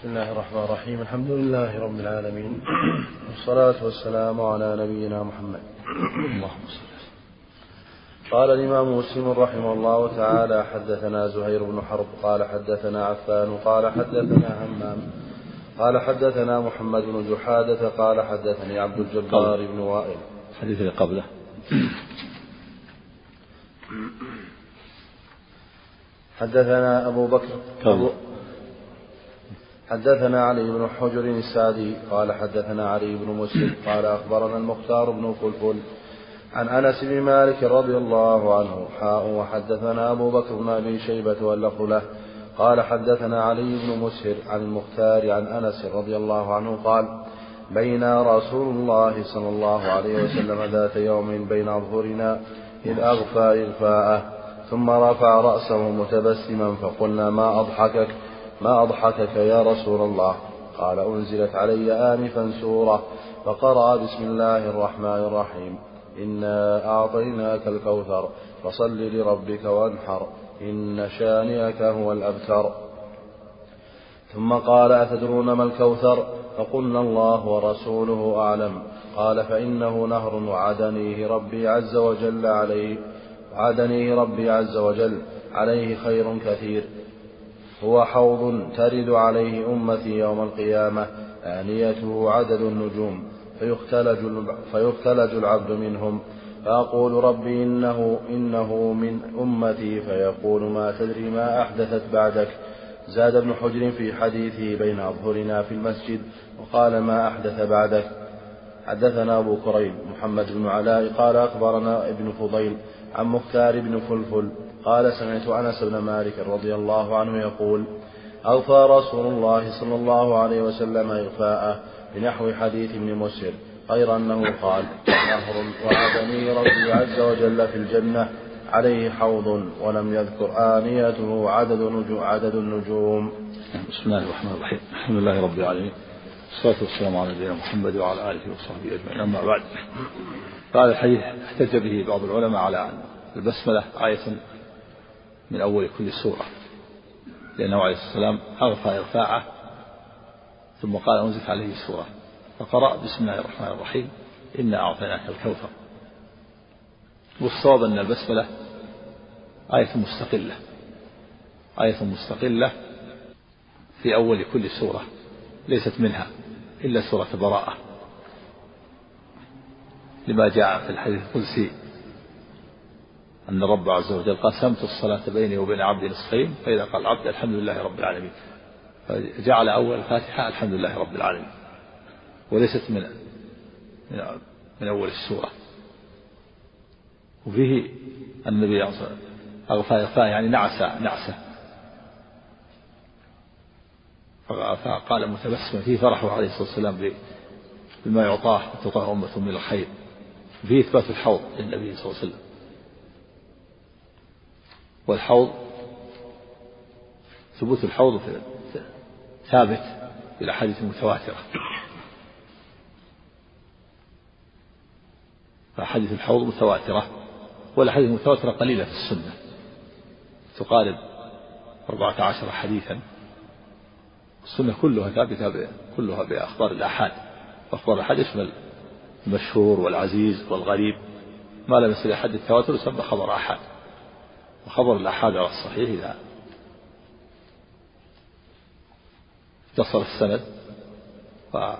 بسم الله الرحمن الرحيم. الحمد لله رب العالمين. والصلاة والسلام على نبينا محمد. اللهم صل قال الإمام مسلم رحمه الله تعالى حدثنا زهير بن حرب قال حدثنا عفان قال حدثنا همام قال حدثنا محمد بن جحادة قال حدثني عبد الجبار بن وائل. الحديث اللي قبله. حدثنا أبو بكر قبل. حدثنا علي بن حجر السعدي قال حدثنا علي بن مسلم قال أخبرنا المختار بن فلفل عن أنس بن مالك رضي الله عنه حاء وحدثنا أبو بكر بن أبي شيبة واللفظ له. قال حدثنا علي بن مسهر عن المختار عن أنس رضي الله عنه قال بين رسول الله صلى الله عليه وسلم ذات يوم بين أظهرنا إذ أغفى إغفاءه ثم رفع رأسه متبسما فقلنا ما أضحكك؟ ما أضحكك يا رسول الله؟ قال أنزلت علي آنفا سورة فقرأ بسم الله الرحمن الرحيم. إنا أعطيناك الكوثر فصل لربك وانحر. إن شانئك هو الأبتر. ثم قال أتدرون ما الكوثر؟ فقلنا الله ورسوله أعلم. قال فإنه نهر وعدنيه ربي عز وجل عليه وعدنيه ربي عز وجل عليه خير كثير. هو حوض ترد عليه أمتي يوم القيامة آنيته عدد النجوم فيختلج, فيختلج العبد منهم. فأقول ربي إنه إنه من أمتي فيقول ما تدري ما أحدثت بعدك. زاد ابن حجر في حديثه بين أظهرنا في المسجد وقال ما أحدث بعدك. حدثنا أبو كريب محمد بن علاء قال أخبرنا ابن فضيل عن مختار بن فلفل قال سمعت أنس بن مالك رضي الله عنه يقول أوفى رسول الله صلى الله عليه وسلم إغفاءه بنحو حديث ابن مسهر غير أنه قال نهر وعدني ربي عز وجل في الجنة عليه حوض ولم يذكر آنيته عدد نجوم عدد النجوم. بسم الله الرحمن الرحيم، الحمد لله رب العالمين، والصلاة والسلام على نبينا محمد وعلى آله وصحبه أجمعين، أما بعد. هذا الحديث احتج به بعض العلماء على أن البسملة آية من أول كل سورة. لأنه عليه والسلام أغفى إغفاءه ثم قال أنزلت عليه سورة. فقرأ بسم الله الرحمن الرحيم. إنا أعطيناك الكوثر. والصواب أن البسملة آية مستقلة. آية مستقلة في أول كل سورة ليست منها إلا سورة براءة. لما جاء في الحديث القدسي أن الرب عز وجل قسمت الصلاة بيني وبين عبدي نصفين فإذا قال العبد الحمد لله رب العالمين. فجعل أول الفاتحة الحمد لله رب العالمين. وليست من من أول السورة. وفيه النبي عليه أغفى إغفاء يعني نعس نعسة فقال متبسما فيه فرحه عليه الصلاة والسلام بما يعطاه وتعطاه أمة من الخير. فيه إثبات الحوض للنبي صلى الله عليه وسلم. والحوض ثبوت الحوض ثابت في الأحاديث المتواترة فأحاديث الحوض متواترة والأحاديث المتواترة قليلة في السنة. تقارب أربعة عشر حديثا. السنة كلها ثابتة كلها بأخبار الآحاد. وأخبار الآحاد يشمل المشهور والعزيز والغريب. ما لم يصل أحد التواتر يسمى خبر آحاد. وخبر الآحاد على الصحيح إذا اتصل السند و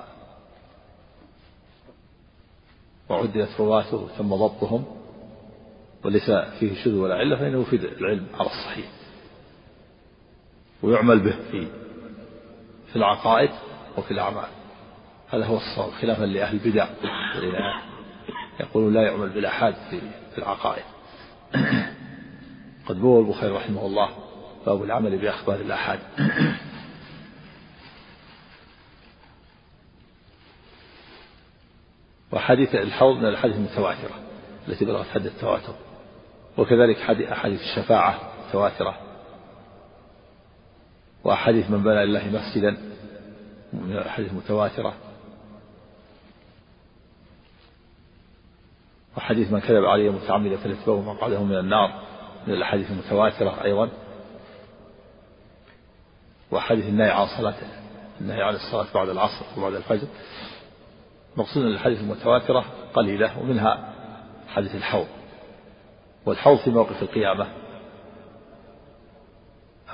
وعدلت رواته وتم ضبطهم وليس فيه شذ ولا علة فإنه يفيد العلم على الصحيح. ويعمل به في في العقائد وفي الأعمال. هذا هو الصواب خلافا لأهل البدع الذين يقولون لا يعمل بالآحاد في في العقائد. قد بوى البخاري رحمه الله باب العمل بأخبار الآحاد. وحديث الحوض من الأحاديث المتواترة التي بلغت حد التواتر. وكذلك أحاديث الشفاعة متواترة. وأحاديث من بنى لله مسجدا من الأحاديث المتواترة. وحديث من كذب علي متعمدا فليتبوأ مقعده من النار. من الأحاديث المتواترة أيضا. وحديث النهي عن صلاة النهي عن الصلاة بعد العصر وبعد الفجر. مقصود الحديث المتواترة قليلة ومنها حديث الحوض. والحوض في موقف القيامة.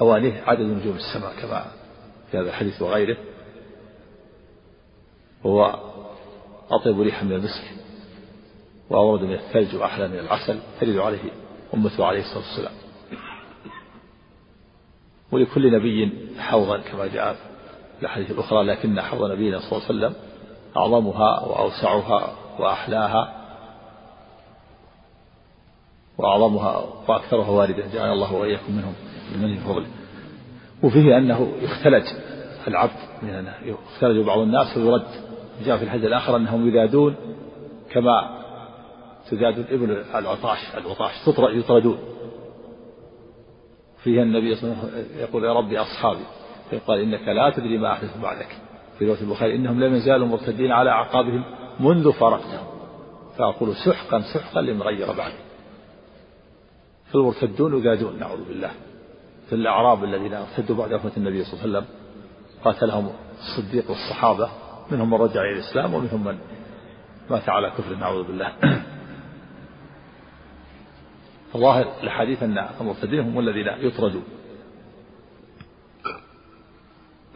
أوانيه عدد نجوم السماء كما في هذا الحديث وغيره. وهو أطيب ريحا من المسك وأورد من الثلج وأحلى من العسل ترد عليه أمته عليه الصلاة والسلام. ولكل نبي حوضا كما جاء في الأحاديث الأخرى لكن حوض نبينا صلى الله عليه وسلم أعظمها وأوسعها وأحلاها وأعظمها وأكثرها واردة. جعل الله وإياكم منهم من فضله وفيه أنه يختلج العبد من يختلج بعض الناس ويرد. جاء في الحديث الآخر أنهم يذادون كما تزاد الإبل العطاش العطاش يطردون. فيها النبي صلى الله عليه وسلم يقول يا ربي أصحابي. فيقال إنك لا تدري ما أحدث بعدك. في رواية البخاري إنهم لم يزالوا مرتدين على أعقابهم منذ فرقتهم. فأقول سحقا سحقا لمن غير بعدي فالمرتدون يزادون نعوذ بالله. في الأعراب الذين ارتدوا بعد وفاة النبي صلى الله عليه وسلم قاتلهم الصديق والصحابة منهم من رجع إلى الإسلام ومنهم من مات على كفر نعوذ بالله. فظاهر الحديث أن المرتدين هم الذين يطردون.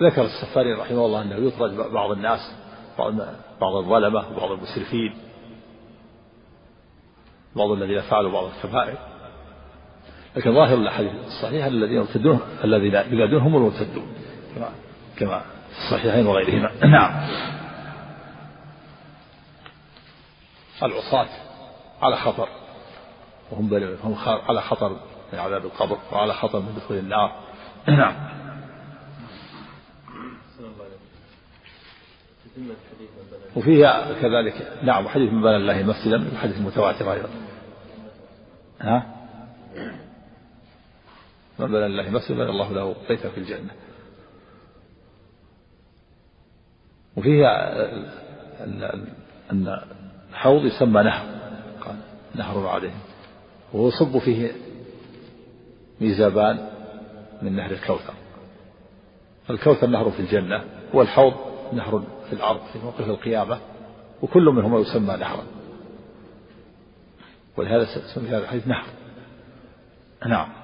ذكر السفاري رحمه الله أنه يطرد بعض الناس بعض الظلمة وبعض المسرفين بعض الذين فعلوا بعض الكبائر. لكن ظاهر الأحاديث الصحيحة الذين يرتدون الذين ينادون هم المرتدون كما كما في الصحيحين وغيرهما. نعم. العصاة على خطر. وهم هم على خطر من عذاب القبر وعلى خطر من دخول النار. نعم. وفيها كذلك نعم حديث من بنى الله مسجدا حديث متواتر أيضا. ها؟ من بنى الله مسجدا بنى الله له بيتا في الجنة. وفيها أن الحوض يسمى نهر قال نهر عليهم ويصب فيه ميزابان من نهر الكوثر. الكوثر نهر في الجنة والحوض نهر في الأرض في موقف القيامة وكل منهما يسمى نهرا. ولهذا سمي هذا الحديث نهر. نعم.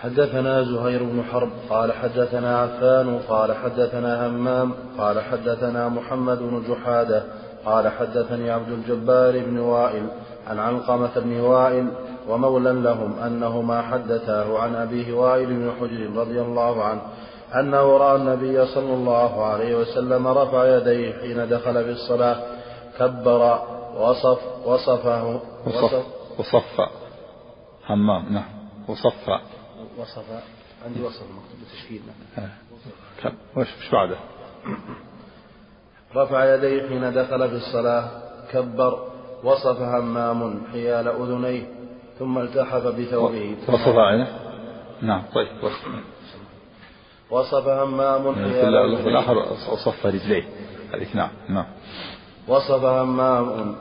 حدثنا زهير بن حرب قال حدثنا عفان قال حدثنا همام قال حدثنا محمد بن جحادة قال حدثني عبد الجبار بن وائل عن علقمة بن وائل ومولى لهم أنهما حدثاه عن أبيه وائل بن حجر رضي الله عنه أنه رأى النبي صلى الله عليه وسلم رفع يديه حين دخل في الصلاة كبر وصف وصفه وصف وصف. همام نعم. وصف. وصف. عندي وصف مكتوب بتشكيل وش بعده؟ رفع يديه حين دخل في الصلاة كبر وصف همام حيال أذنيه ثم التحف بثوبه. وصف عينه؟ نعم طيب وصف. وصف همام حيال اللفظ الآخر وصف رجليه. هذيك نعم نعم. وصف همام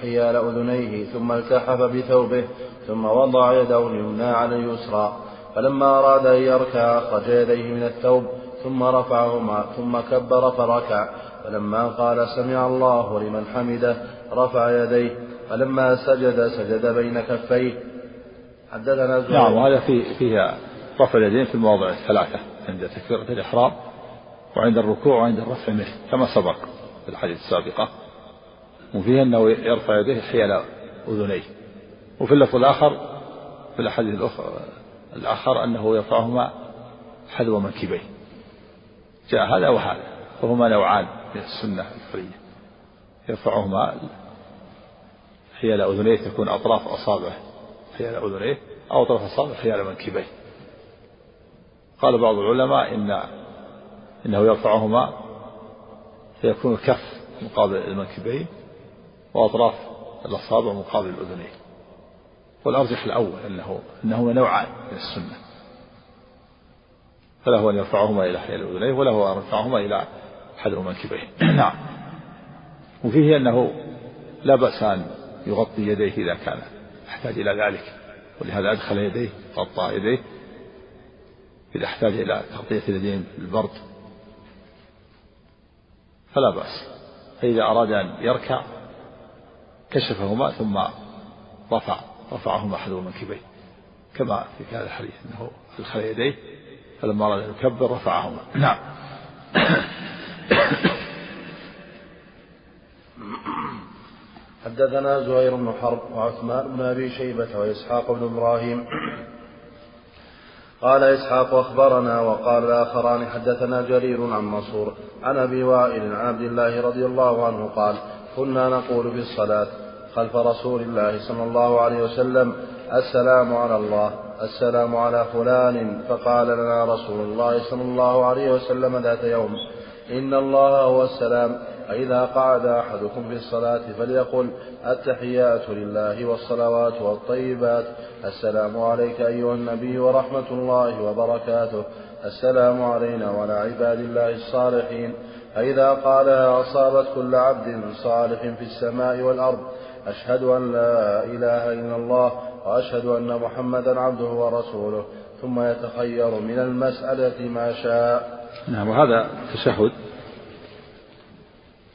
حيال أذنيه ثم التحف بثوبه ثم وضع يده اليمنى على اليسرى. فلما أراد أن يركع أخرج يديه من الثوب ثم رفعهما ثم كبر فركع. فلما قال سمع الله لمن حمده رفع يديه فلما سجد سجد بين كفيه. حدثنا زهير. نعم وهذا في فيها رفع اليدين في المواضع الثلاثة عند تكبيرة الإحرام وعند الركوع وعند الرفع منه كما سبق في الحديث السابقة. وفيه أنه يرفع يديه حيال أذنيه. وفي اللفظ الآخر في الأحاديث الأخرى الآخر أنه يرفعهما حذو منكبيه. جاء هذا وهذا وهما نوعان. من السنة الفرية. يرفعهما. حيال أذنيه تكون أطراف أصابعه. حيال أذنيه أو أطراف أصابعه حيال منكبيه. قال بعض العلماء إن إنه يرفعهما فيكون الكف مقابل المنكبين وأطراف الأصابع مقابل الأذنين والأرجح الأول أنه أنهما نوعان من السنة. فله أن يرفعهما إلى حيال أذنيه وله أن يرفعهما إلى حذو منكبيه نعم. وفيه أنه لا بأس أن يغطي يديه إذا كان. يحتاج إلى ذلك. ولهذا أدخل يديه غطى يديه. إذا أحتاج إلى تغطية اليدين بالبرد فلا بأس. فإذا أراد أن يركع كشفهما ثم رفع رفعهما أحد المنكبين. كما في هذا الحديث أنه أدخل يديه فلما أراد أن يكبر رفعهما. نعم. حدثنا زهير بن حرب وعثمان بن أبي شيبة وإسحاق بن إبراهيم. قال إسحاق أخبرنا وقال الآخران حدثنا جرير عن منصور عن أبي وائل عن عبد الله رضي الله عنه قال كنا نقول في الصلاه خلف رسول الله صلى الله عليه وسلم السلام على الله السلام على فلان فقال لنا رسول الله صلى الله عليه وسلم ذات يوم إن الله هو السلام. فإذا قعد أحدكم في الصلاة فليقل التحيات لله والصلوات والطيبات. السلام عليك أيها النبي ورحمة الله وبركاته. السلام علينا وعلى عباد الله الصالحين. فإذا قالها أصابت كل عبد صالح في السماء والأرض أشهد أن لا إله إلا الله وأشهد أن محمدا عبده ورسوله. ثم يتخير من المسألة ما شاء. نعم وهذا تشهد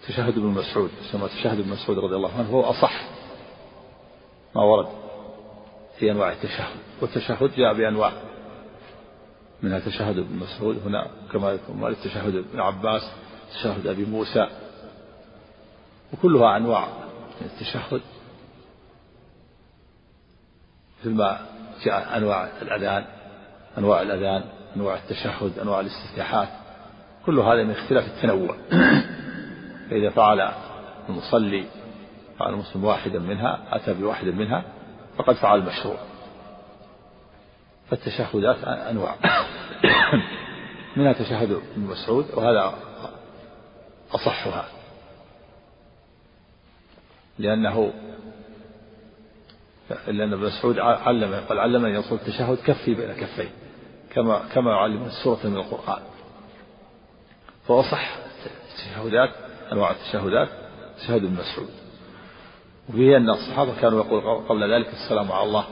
تشهد ابن مسعود يسمى تشهد ابن مسعود رضي الله عنه هو أصح ما ورد في أنواع التشهد والتشهد جاء بأنواع منها تشهد ابن مسعود هنا كما يكون تشهد ابن عباس تشهد أبي موسى وكلها أنواع من التشهد. مثل ما جاء أنواع الأذان أنواع الأذان أنواع التشهد أنواع الاستفتاحات كل هذا من اختلاف التنوع. فإذا فعل المصلي فعل المسلم واحدا منها أتى بواحد منها فقد فعل المشروع. فالتشهدات أنواع. منها تشهد ابن مسعود وهذا أصحها. لأنه لأن ابن مسعود علم قال علمني يصل التشهد كفي بين كفين كما كما يعلم السورة من القرآن. فأصح التشهدات أنواع التشهدات تشهد ابن مسعود. وفيه أن الصحابة كانوا يقول قبل ذلك السلام على الله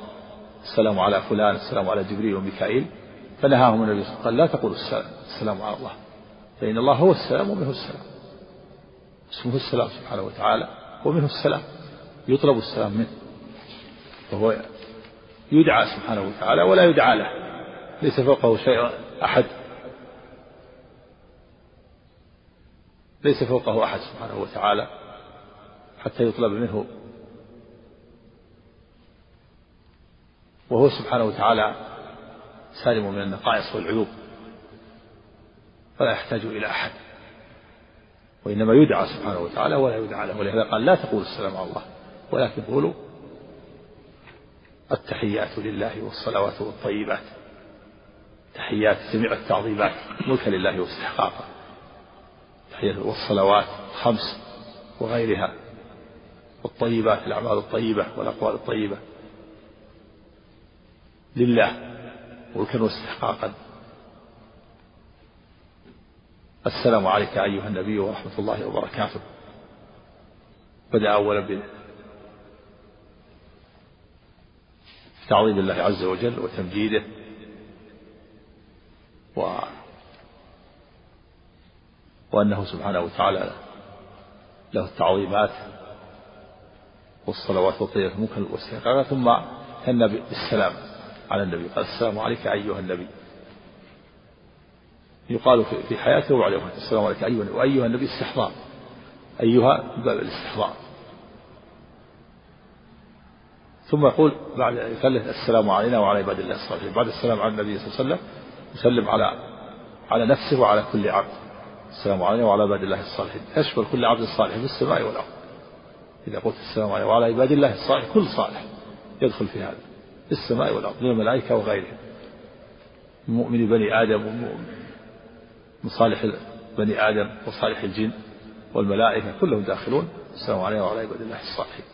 السلام على فلان السلام على جبريل وميكائيل. فنهاهم النبي صلى الله عليه وسلم قال لا تقولوا السلام, السلام على الله. فإن الله هو السلام ومنه السلام. اسمه السلام سبحانه وتعالى ومنه السلام. يطلب السلام منه. وهو يدعى سبحانه وتعالى ولا يدعى له. ليس فوقه شيء أحد. ليس فوقه أحد سبحانه وتعالى حتى يطلب منه. وهو سبحانه وتعالى سالم من النقائص والعيوب. فلا يحتاج إلى أحد. وإنما يدعى سبحانه وتعالى ولا يدعى له. ولهذا قال لا تقول السلام على الله. ولكن قولوا التحيات لله والصلوات والطيبات. تحيات جميع التعظيمات ملكا لله واستحقاقا. والصلوات الخمس وغيرها والطيبات الأعمال الطيبة والأقوال الطيبة. لله ملكا واستحقاقا. السلام عليك أيها النبي ورحمة الله وبركاته. بدأ أولا بتعظيم الله عز وجل وتمجيده. و وأنه سبحانه وتعالى له التعظيمات والصلوات والطيبات ممكن والاستحقاق ثم ثنى بالسلام على النبي. قال السلام عليك أيها النبي. يقال في حياته وبعد وفاته السلام عليك أيها وأيها النبي استحضار. أيها باب الاستحضار. ثم يقول بعد يثلث السلام علينا وعلى عباد الله الصالحين. بعد السلام على النبي صلى الله عليه وسلم يسلم على على نفسه وعلى كل عبد. السلام علينا وعلى عباد الله الصالحين. يشمل كل عبد صالح في السماء والأرض. إذا قلت السلام علينا وعلى عباد الله الصالح كل صالح يدخل في هذا. في السماء والأرض من الملائكة وغيرهم. من مؤمن بني آدم من صالح بني آدم وصالح الجن والملائكة كلهم داخلون. السلام علينا وعلى عباد الله الصالحين.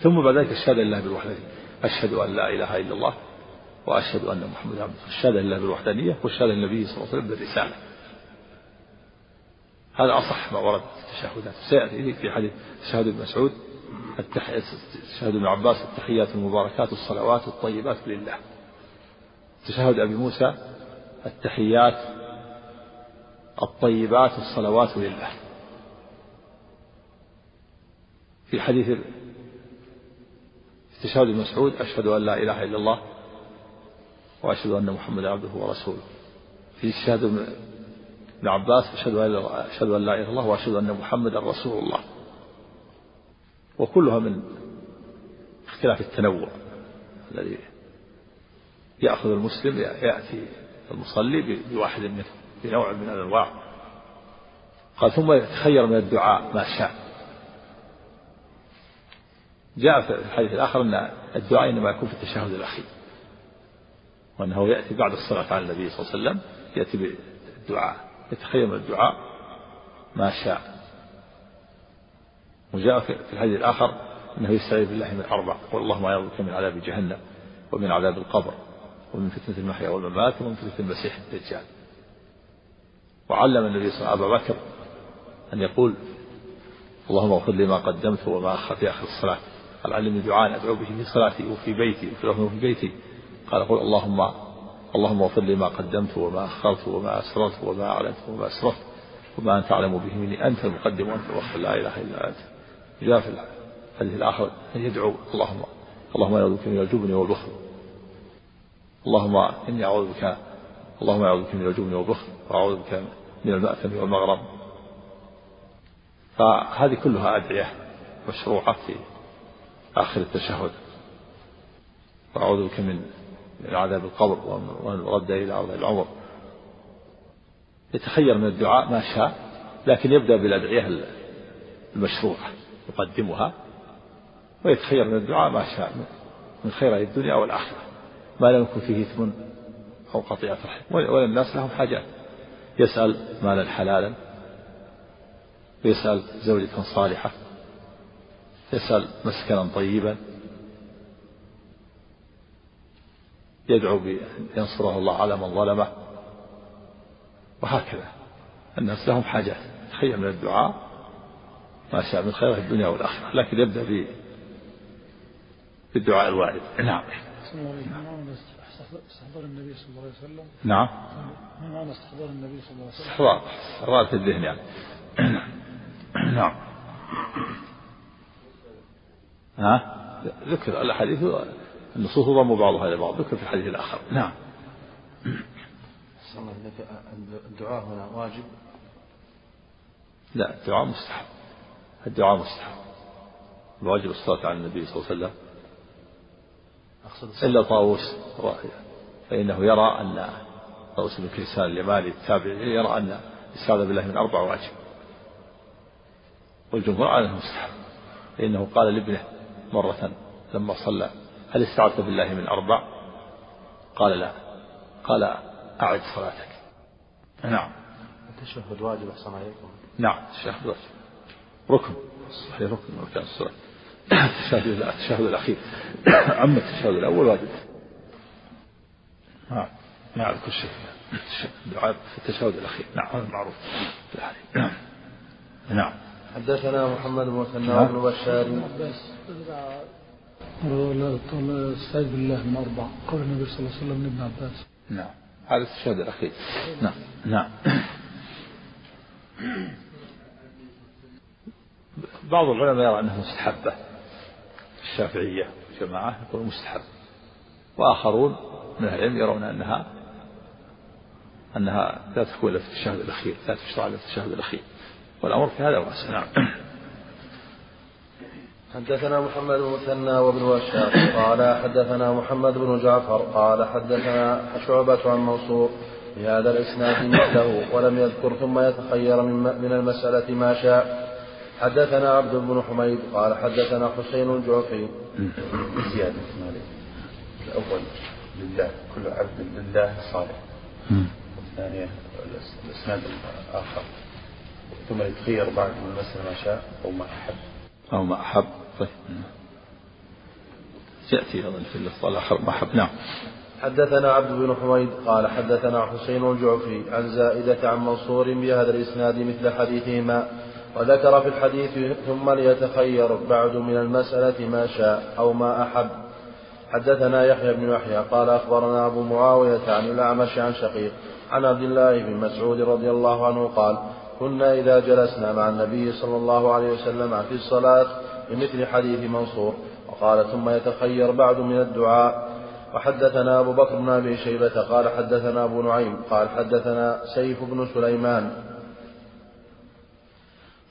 ثم بعد ذلك الشهادة لله بالوحدانية أشهد أن لا إله إلا الله وأشهد أن محمدا عبده الشهادة لله بالوحدانية والشهادة للنبي صلى الله عليه وسلم بالرسالة. هذا أصح ما ورد في التشهدات. سيأتي في حديث تشهد ابن مسعود تشهد ابن عباس التحيات المباركات الصلوات الطيبات لله. تشهد أبي موسى التحيات الطيبات الصلوات لله. في حديث تشهد المسعود أشهد أن لا إله إلا الله وأشهد أن محمدا عبده ورسوله. في شهادة ابن عباس أشهد أن لا إله إلا الله وأشهد أن محمدا رسول الله وكلها من اختلاف التنوع الذي يأخذ المسلم يأتي المصلي بواحد منه بنوع من الأنواع. قال ثم يتخير من الدعاء ما شاء. جاء في الحديث الآخر أن الدعاء إنما يكون في التشهد الأخير. وأنه يأتي بعد الصلاة على النبي صلى الله عليه وسلم يأتي بالدعاء يتخير من الدعاء ما شاء. وجاء في الحديث الآخر أنه يستعيذ بالله من أربع والله ما يعوذ من عذاب جهنم ومن عذاب القبر ومن فتنة المحيا والممات ومن فتنة المسيح الدجال. وعلم النبي صلى الله عليه وسلم أبا بكر أن يقول اللهم اغفر لي ما قدمت وما أخر في آخر الصلاة قال علمني دعاء أدعو به في صلاتي وفي بيتي وفي في بيتي؟ قال قل اللهم اللهم اغفر لي ما قدمت وما أخرت وما أسررت وما أعلنت وما أسرفت وما أنت أعلم به مني. أنت المقدم وأنت المؤخر لا إله إلا أنت. جاء في الحديث الآخر أن يدعو. اللهم اللهم أعوذ بك من الجبن والبخل. اللهم إني أعوذ بك اللهم أعوذ بك من الجبن والبخل وأعوذ بك من المأثم والمغرم. فهذه كلها أدعية مشروعة في آخر التشهد. وأعوذ بك من من عذاب القبر ومن رد إلى أرض العمر. يتخير من الدعاء ما شاء لكن يبدأ بالأدعية المشروعة يقدمها. ويتخير من الدعاء ما شاء من خير الدنيا والآخرة. ما لم يكن فيه إثم أو قطيعة رحم. وللناس لهم حاجات. يسأل مالا حلالا. ويسأل زوجة صالحة. يسأل مسكنا طيبا. يدعو بأن ينصره الله على من ظلمه. وهكذا. الناس لهم حاجات. تخيل من الدعاء ما شاء من خير الدنيا والآخرة. لكن يبدأ بالدعاء الوارد. نعم. استحضار النبي صلى الله عليه وسلم نعم. استحضار النبي صلى الله عليه وسلم استحضار. استحضار في الذهن يعني. نعم. ها؟ ذكر الأحاديث النصوص ضم بعضها إلى بعض. ذكر في الحديث الآخر. نعم. الدعاء هنا واجب؟ لا الدعاء مستحب. الدعاء مستحب. الواجب الصلاة على النبي صلى الله عليه وسلم. إلا طاووس فإنه يرى أن طاووس بن كيسان اليماني التابعي يرى أن الاستعاذة بالله من أربع واجب. والجمهور على أنه مستحب. فإنه قال لابنه مرة لما صلى هل استعذت بالله من أربع؟ قال لا. قال أعد صلاتك. نعم. التشهد واجب أحسن عليكم نعم. التشهد واجب. ركن. صحيح ركن من أركان الصلاة. التشهد التشهد الأخير. أما التشهد الأول واجب. نعم. نعم كل شيء. الدعاء في التشهد الأخير. نعم هذا معروف. نعم. نعم حدثنا محمد بن مثنى بن بشار استعيذ بالله من أربع قول النبي صلى الله عليه وسلم لابن عباس نعم. هذا التشهد الأخير نعم نعم بعض العلماء يرى أنها مستحبة. الشافعية جماعة يقول مستحب. وآخرون من العلم يرون أنها أنها لا تكون إلا في التشهد الأخير لا تشرع إلا في التشهد الأخير. والأمر في هذا واسع. نعم. حدثنا محمد بن مثنى وابن وشاق قال حدثنا محمد بن جعفر. قال حدثنا شعبة عن منصور. بهذا الإسناد مثله ولم يذكر ثم يتخير من, من المسألة ما شاء. حدثنا عبد بن حميد. قال حدثنا حسين الجعفي. زيادة الأول لله كل عبد لله صالح. والثانية الإسناد الآخر. ثم يتخير بعد من المسألة ما شاء أو ما أحب. أو ما أحب. طيب. يأتي أظن في ما أحب نعم. حدثنا عبد بن حميد قال حدثنا حسين الجعفي عن زائدة عن منصور بهذا الإسناد مثل حديثهما وذكر في الحديث ثم ليتخير بعد من المسألة ما شاء أو ما أحب. حدثنا يحيى بن يحيى قال أخبرنا أبو معاوية عن الأعمش عن شقيق عن عبد الله بن مسعود رضي الله عنه قال كنا إذا جلسنا مع النبي صلى الله عليه وسلم في الصلاة بمثل حديث منصور وقال ثم يتخير بعد من الدعاء. وحدثنا أبو بكر بن أبي شيبة قال حدثنا أبو نعيم. قال حدثنا سيف بن سليمان.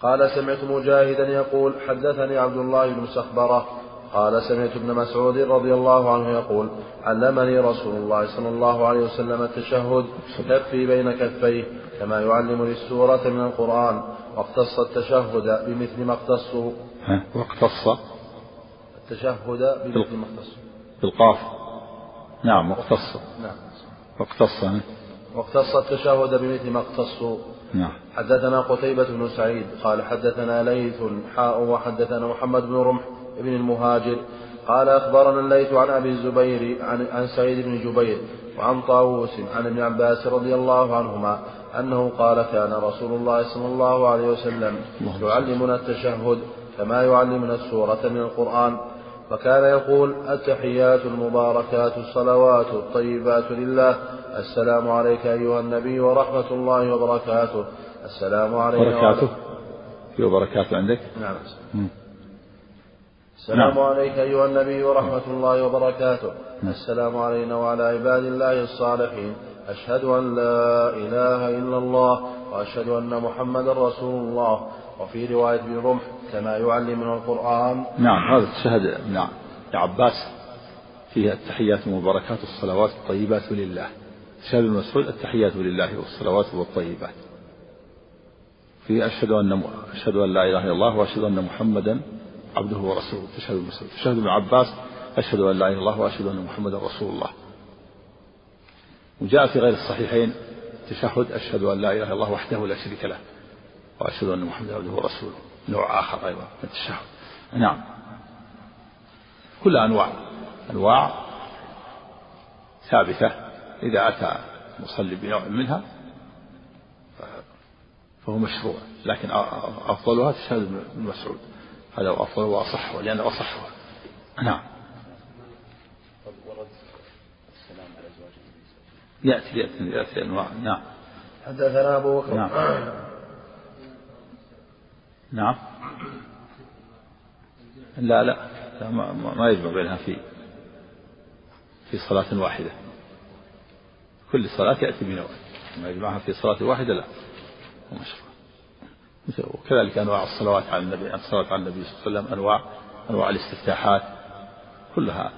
قال سمعت مجاهدا يقول حدثني عبد الله بن سخبرة. قال سمعت ابن مسعود رضي الله عنه يقول علمني رسول الله صلى الله عليه وسلم التشهد كفي بين كفيه كما يعلمني السورة من القرآن واختص التشهد بمثل ما اختصه. واقتص. التشهد بمثل ما بالقاف نعم واقتص. نعم. واقتص واقتص التشهد بمثل ما اختصه نعم. حدثنا قتيبة بن سعيد قال حدثنا ليث حاء وحدثنا محمد بن رمح بن المهاجر قال أخبرنا الليث عن أبي الزبير عن, عن سعيد بن جبير وعن طاووس عن ابن عباس رضي الله عنهما أنه قال كان رسول الله صلى الله عليه وسلم. يعلمنا التشهد كما يعلمنا السورة من القرآن فكان يقول التحيات المباركات الصلوات الطيبات لله. السلام عليك أيها النبي ورحمة الله وبركاته. السلام علينا بركاته في وبركاته عندك؟ نعم. السلام نعم. عليك أيها النبي ورحمة الله وبركاته. نعم. السلام علينا وعلى عباد الله الصالحين. أشهد أن لا إله إلا الله وأشهد أن محمدا رسول الله. وفي رواية ابن رمح كما يعلمنا القرآن. نعم هذا الشهد نعم يا عباس فيها التحيات والبركات الصلوات الطيبات لله. شهد المسعود التحيات لله والصلوات والطيبات. في أشهد أن أشهد أن لا إله إلا الله وأشهد أن محمدا عبده ورسوله. تشهد المسعود تشهد ابن عباس أشهد أن لا إله إلا الله وأشهد أن محمدا رسول الله. وجاء في غير الصحيحين تشهد أشهد أن لا إله إلا الله وحده لا شريك له. وأشهد أن محمدا عبده ورسوله. نوع آخر أيضا من التشهد. نعم. كل أنواع. أنواع ثابتة. إذا أتى مصلي بنوع منها فهو مشروع. لكن أفضلها تشهد ابن مسعود. هذا هو أفضل وأصح لأنه أصحها نعم. يأتي يأتي يأتي أنواع. نعم. حدثنا أبو بكر. نعم. نعم. لا لا, لا ما, ما يجمع بينها في في صلاة واحدة. كل صلاة يأتي بنوع ما يجمعها في صلاة واحدة لا. وكذلك أنواع الصلوات على النبي الصلاة على النبي صلى الله عليه وسلم أنواع أنواع الاستفتاحات كلها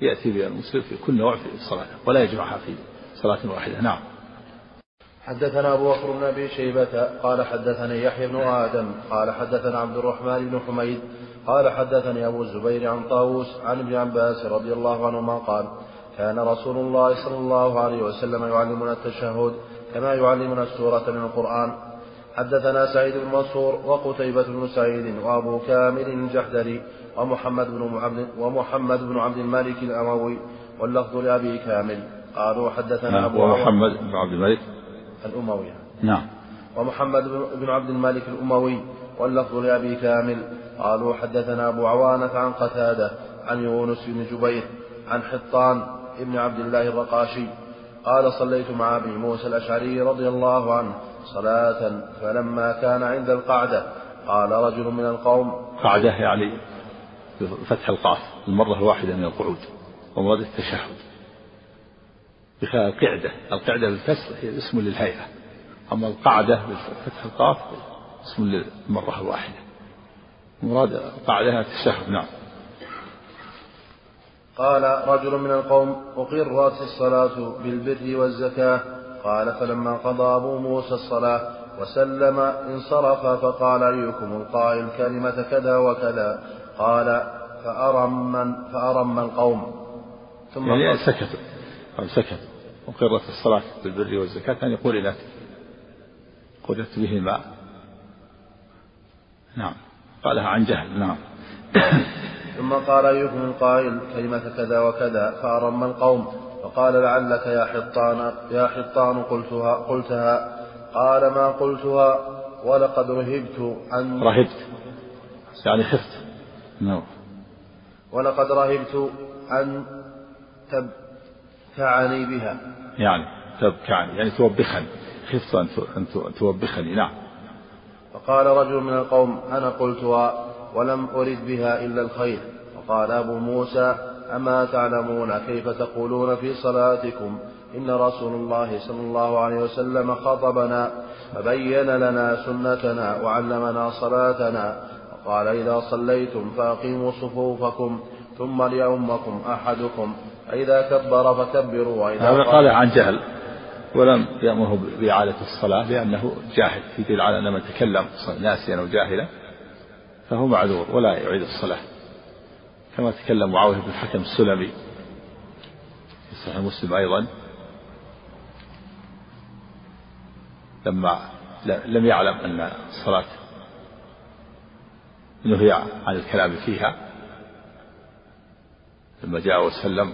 يأتي بها المسلم في كل نوع في الصلاة ولا يجمعها في صلاة واحدة. نعم. حدثنا أبو بكر بن أبي شيبة قال حدثني يحيى بن آدم قال حدثنا عبد الرحمن بن حميد قال حدثني أبو الزبير عن طاووس عن ابن عباس رضي الله عنهما قال كان رسول الله صلى الله عليه وسلم يعلمنا التشهد كما يعلمنا السورة من القرآن. حدثنا سعيد بن منصور وقتيبة بن سعيد وأبو كامل الجحدري ومحمد بن عبد ومحمد بن عبد الملك الأموي واللفظ لأبي كامل. قالوا حدثنا نعم أبو ومحمد بن عبد الملك. الأموي. نعم. ومحمد بن عبد الملك الأموي واللفظ لأبي كامل. قالوا حدثنا أبو عوانة عن قتادة عن يونس بن جبير عن حطان ابن عبد الله الرقاشي. قال صليت مع أبي موسى الأشعري رضي الله عنه صلاة فلما كان عند القعدة قال رجل من القوم قعدة يعني فتح القاف المرة الواحدة من القعود ومراد التشهد. بخلاف القعدة. بالكسر هي اسم للهيئة. أما القعدة بفتح القاف اسم للمرة الواحدة. مراد القعدة التشهد نعم. قال رجل من القوم أقرت الصلاة بالبر والزكاة. قال فلما قضى أبو موسى الصلاة وسلم انصرف فقال أيكم القائل كلمة كذا وكذا؟ قال فأرم فأرم القوم. ثم يعني سكتوا سكتوا أقرت الصلاة بالبر والزكاة يعني قرنت قرنت بهما نعم. قالها عن جهل. نعم. ثم قال أيكم القائل كلمة كذا وكذا فأرم القوم فقال لعلك يا حطان يا حطان قلتها قلتها. قال ما قلتها؟ ولقد رهبت أن رهبت. يعني خفت. نعم. ولقد رهبت أن تبتعني بها. يعني تبكعني يعني توبخني. خفت أن توبخني. نعم. فقال رجل من القوم أنا قلتها ولم أرد بها إلا الخير. وقال أبو موسى أما تعلمون كيف تقولون في صلاتكم؟ إن رسول الله صلى الله عليه وسلم خطبنا فبين لنا سنتنا وعلمنا صلاتنا. وقال إذا صليتم فأقيموا صفوفكم ثم ليؤمكم أحدكم. فإذا كبر فكبروا وإذا هذا قال عن جهل ولم يأمره بإعادة الصلاة لأنه جاهل يدل على أن من تكلم ناسيا أو جاهلا فهو معذور ولا يعيد الصلاة. كما تكلم معاوية بن الحكم السلمي في صحيح مسلم أيضا. لما لم يعلم أن الصلاة نهي عن الكلام فيها لما جاء وسلم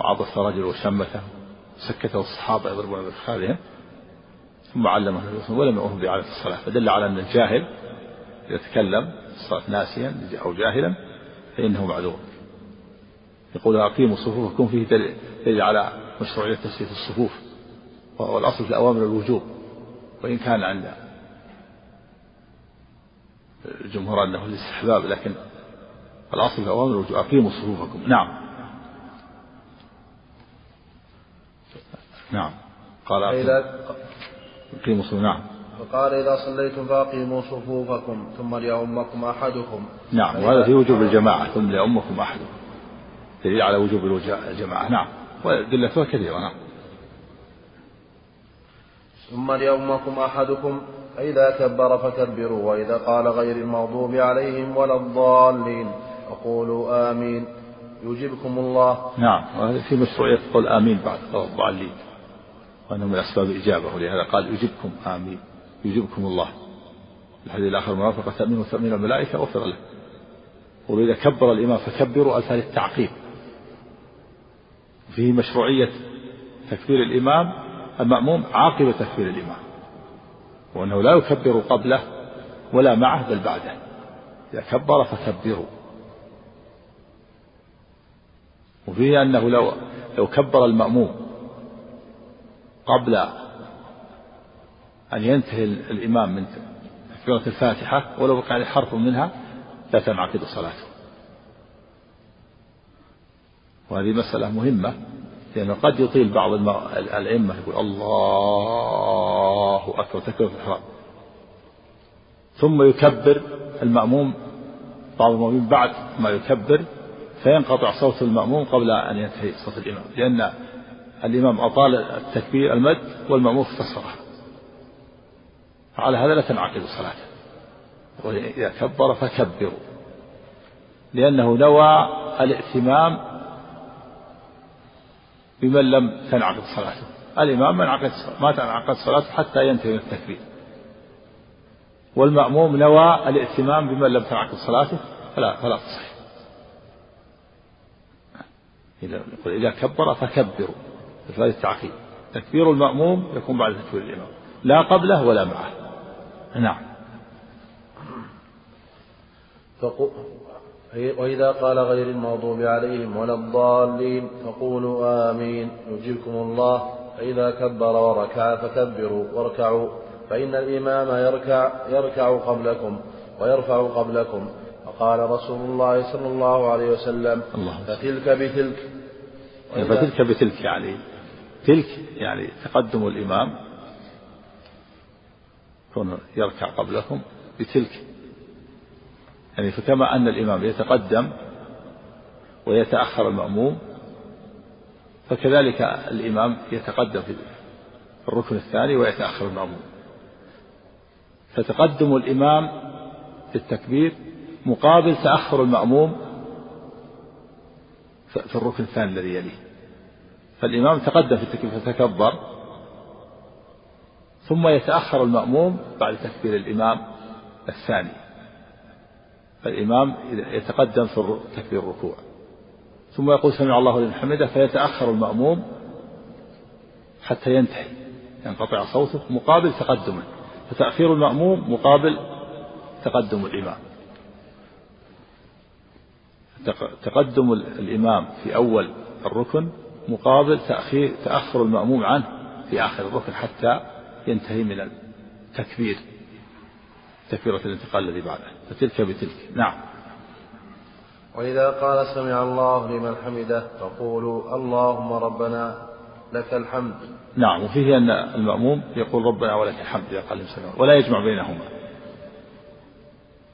وعطس رجل وشمته سكته الصحابة يضربون بأفخاذهم ثم علمه ولم يؤمر بإعادة الصلاة فدل على أن الجاهل إذا تكلم الصلاة ناسيا أو جاهلا فإنه معذور. يقول أقيموا صفوفكم فيه دليل على مشروعية تسلية الصفوف والأصل في الأوامر الوجوب وإن كان عند الجمهور أنه الاستحباب لكن الأصل في الأوامر الوجوب. أقيموا صفوفكم. نعم. نعم. قال أقيموا صفوفكم نعم. فقال إذا صليتم فأقيموا صفوفكم ثم ليؤمكم أحدكم. نعم وهذا في وجوب الجماعة ثم ليؤمكم أحدكم. دليل على وجوب الجماعة نعم. وأدلتها كثيرة نعم. ثم ليؤمكم أحدكم فإذا كبر فكبروا وإذا قال غير المغضوب عليهم ولا الضالين. فقولوا آمين. يجيبكم الله. نعم وهذا في مشروعية قول آمين بعد الضالين. وأنه من أسباب الإجابة ولهذا قال يجيبكم آمين يجيبكم الله. الحديث الآخر مرافقة تأمين وتأمين الملائكة غفر له. وإذا كبر الإمام فكبروا ألفا للتعقيب فيه مشروعية تكبير الإمام المأموم عاقب تكبير الإمام وأنه لا يكبر قبله ولا معه بل بعده. إذا كبر فكبروا. وفيه أنه لو لو كبر المأموم قبل أن ينتهي الإمام من تكبيرة الفاتحة ولو بقي عليه حرف منها لا تنعقد صلاته وهذه مسألة مهمة لأنه قد يطيل بعض الأئمة يقول الله أكبر تكبيرة الإحرام. ثم يكبر المأموم بعض المؤمنين بعد ما يكبر فينقطع صوت المأموم قبل أن ينتهي صوت الإمام لأن الإمام أطال التكبير المد والمأموم اختصره على هذا لا تنعقد صلاته وإذا كبر فكبروا. لأنه نوى الائتمام بمن لم تنعقد صلاته الإمام من عقد ما تنعقد صلاته حتى ينتهي من التكبير. والمأموم نوى الائتمام بمن لم تنعقد صلاته فلا فلا تصح. إذا كبر فكبروا. بفعل التعقيب تكبير المأموم يكون بعد تكبير الإمام. لا قبله ولا معه. نعم. وإذا قال غير المغضوب عليهم ولا الضالين فقولوا آمين. يجيبكم الله. فإذا كبر وركع فكبروا واركعوا. فإن الإمام يركع يركع قبلكم ويرفع قبلكم. فقال رسول الله صلى الله عليه وسلم الله. فتلك بتلك. فتلك بتلك يعني. تلك يعني تقدم الإمام كون يركع قبلكم بتلك. يعني فكما أن الإمام يتقدم ويتأخر المأموم فكذلك الإمام يتقدم في الركن الثاني ويتأخر المأموم. فتقدم الإمام في التكبير مقابل تأخر المأموم في الركن الثاني الذي يليه. فالإمام تقدم في التكبير فتكبر. ثم يتأخر المأموم بعد تكبير الإمام الثاني. فالإمام يتقدم في تكبير الركوع. ثم يقول سمع الله لمن حمده فيتأخر المأموم حتى ينتهي ينقطع صوته مقابل تقدمه. فتأخير المأموم مقابل تقدم الإمام. تقدم الإمام في أول الركن مقابل تأخير تأخر المأموم عنه في آخر الركن حتى ينتهي من التكبير تكبيرة الانتقال الذي بعده. فتلك بتلك. نعم. وإذا قال سمع الله لمن حمده فقولوا اللهم ربنا لك الحمد. نعم. وفيه أن المأموم يقول ربنا ولك الحمد إذا قال سمع. ولا يجمع بينهما.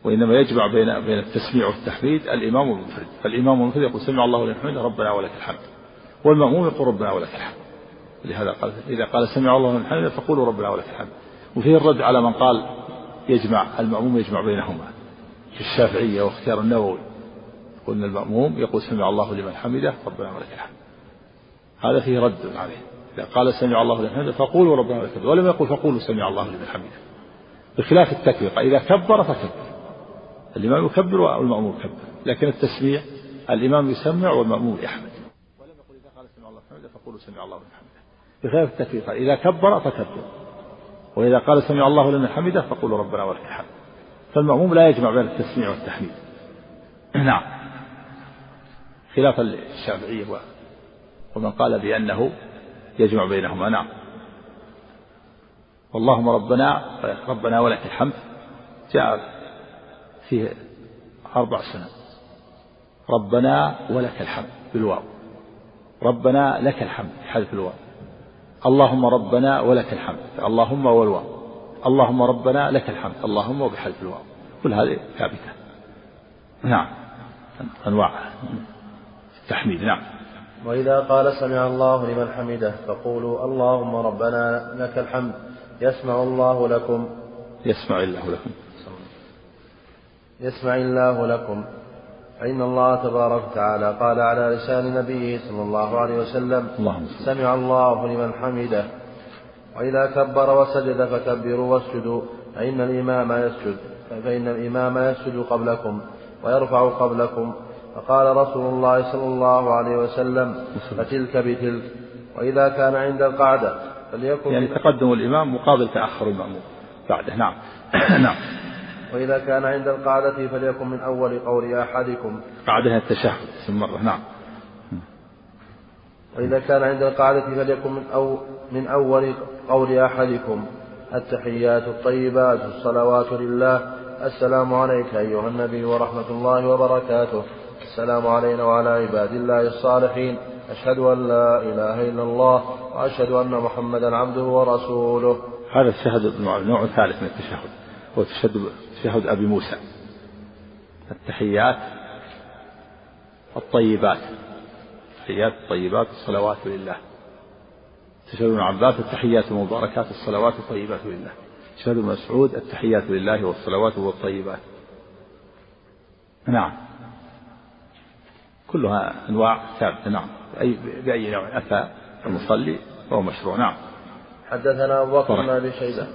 وإنما يجمع بين بين التسميع والتحميد الإمام والمنفرد فالإمام والمنفرد يقول سمع الله لمن حمده ربنا ولك الحمد. والمأموم يقول ربنا ولك الحمد. لهذا قال إذا قال سمع الله لمن حمده فقولوا ربنا ولك الحمد. وفيه الرد على من قال يجمع المأموم يجمع بينهما في الشافعية واختيار النووي. قلنا المأموم يقول سمع الله لمن حمده ربنا ولك الحمد. هذا فيه رد عليه. إذا قال سمع الله لمن حمده فقولوا ربنا ولك الحمد. ولم يقل فقولوا سمع الله لمن حمده. بخلاف التكبير إذا كبر فكبر. الإمام يكبر والمأموم يكبر. لكن التسميع الإمام يسمع والمأموم يحمد ولم يقل إذا قال فقولوا سمع الله لمن حمده. بخلاف التكبير. إذا كبر فكبر. وإذا قال سمع الله لمن حمده فقولوا ربنا ولك الحمد. فالمأموم لا يجمع بين التسميع والتحميد. نعم. خلاف الشافعية ومن قال بأنه يجمع بينهما. نعم. اللهم ربنا ربنا ولك الحمد. جاء فيه أربع سنة ربنا ولك الحمد بالواو. ربنا لك الحمد بحذف الواو. اللهم ربنا ولك الحمد. اللهم والواو. اللهم ربنا لك الحمد. اللهم وبحذف الواو. كل هذه ثابتة. نعم. أنواع التحميد. نعم. وإذا قال سمع الله لمن حمده فقولوا اللهم ربنا لك الحمد. يسمع الله لكم. يسمع الله لكم. يسمع الله لكم. فإن الله تبارك وتعالى قال على لسان نبيه صلى الله عليه وسلم اللهم سمع الله لمن حمده. وإذا كبر وسجد فكبروا واسجدوا فإن الإمام يسجد فإن الإمام يسجد قبلكم ويرفع قبلكم. فقال رسول الله صلى الله عليه وسلم فتلك بتلك. وإذا كان عند القعدة فليكن يعني تقدم الإمام مقابل تأخر المأموم. بعده نعم. نعم. وإذا كان عند القعدة فليكن من أول قول أحدكم. قعدها التشهد ثم مرة نعم. وإذا كان عند القعدة فليكن من, أو من أول قول أحدكم. التحيات الطيبات الصلوات لله. السلام عليك أيها النبي ورحمة الله وبركاته. السلام علينا وعلى عباد الله الصالحين. أشهد أن لا إله إلا الله وأشهد أن محمدا عبده ورسوله. هذا الشهد النوع الثالث من التشهد. هو تشهد أبي موسى. التحيات الطيبات. التحيات الطيبات الصلوات لله. تشهد ابن عباس التحيات المباركات الصلوات الطيبات لله. تشهد ابن مسعود التحيات لله والصلوات والطيبات. نعم. كلها أنواع ثابتة نعم. بأي, بأي نوع؟ أتى المصلي فهو مشروع. نعم. حدثنا أبو بكر بن أبي شيبة.